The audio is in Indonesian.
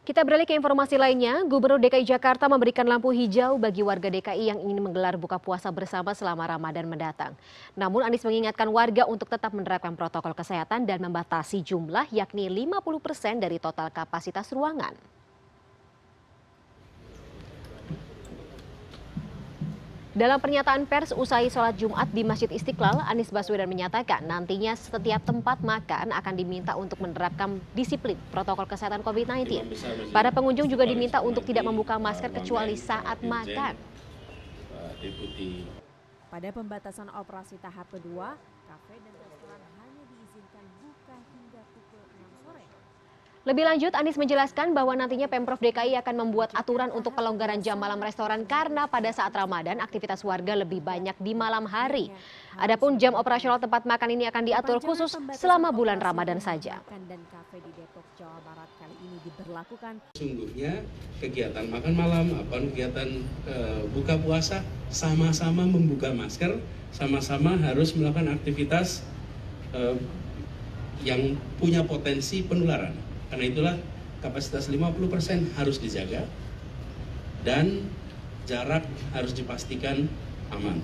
Kita beralih ke informasi lainnya, Gubernur DKI Jakarta memberikan lampu hijau bagi warga DKI yang ingin menggelar buka puasa bersama selama Ramadan mendatang. Namun Anies mengingatkan warga untuk tetap menerapkan protokol kesehatan dan membatasi jumlah yakni 50% dari total kapasitas ruangan. Dalam pernyataan pers usai sholat Jumat di Masjid Istiqlal, Anies Baswedan menyatakan nantinya setiap tempat makan akan diminta untuk menerapkan disiplin protokol kesehatan COVID-19. Para pengunjung juga diminta untuk tidak membuka masker kecuali saat makan. Pada pembatasan operasi tahap kedua, kafe dan restoran Lebih lanjut, Anies menjelaskan bahwa nantinya Pemprov DKI akan membuat aturan untuk pelonggaran jam malam restoran karena pada saat Ramadan aktivitas warga lebih banyak di malam hari. Adapun jam operasional tempat makan ini akan diatur khusus selama bulan Ramadan saja. Makan dan kafe di Depok, Jawa Barat kali ini diberlakukan Sungguhnya kegiatan makan malam, apa kegiatan eh, buka puasa sama-sama membuka masker, sama-sama harus melakukan aktivitas eh, yang punya potensi penularan. Karena itulah kapasitas 50% harus dijaga dan jarak harus dipastikan aman.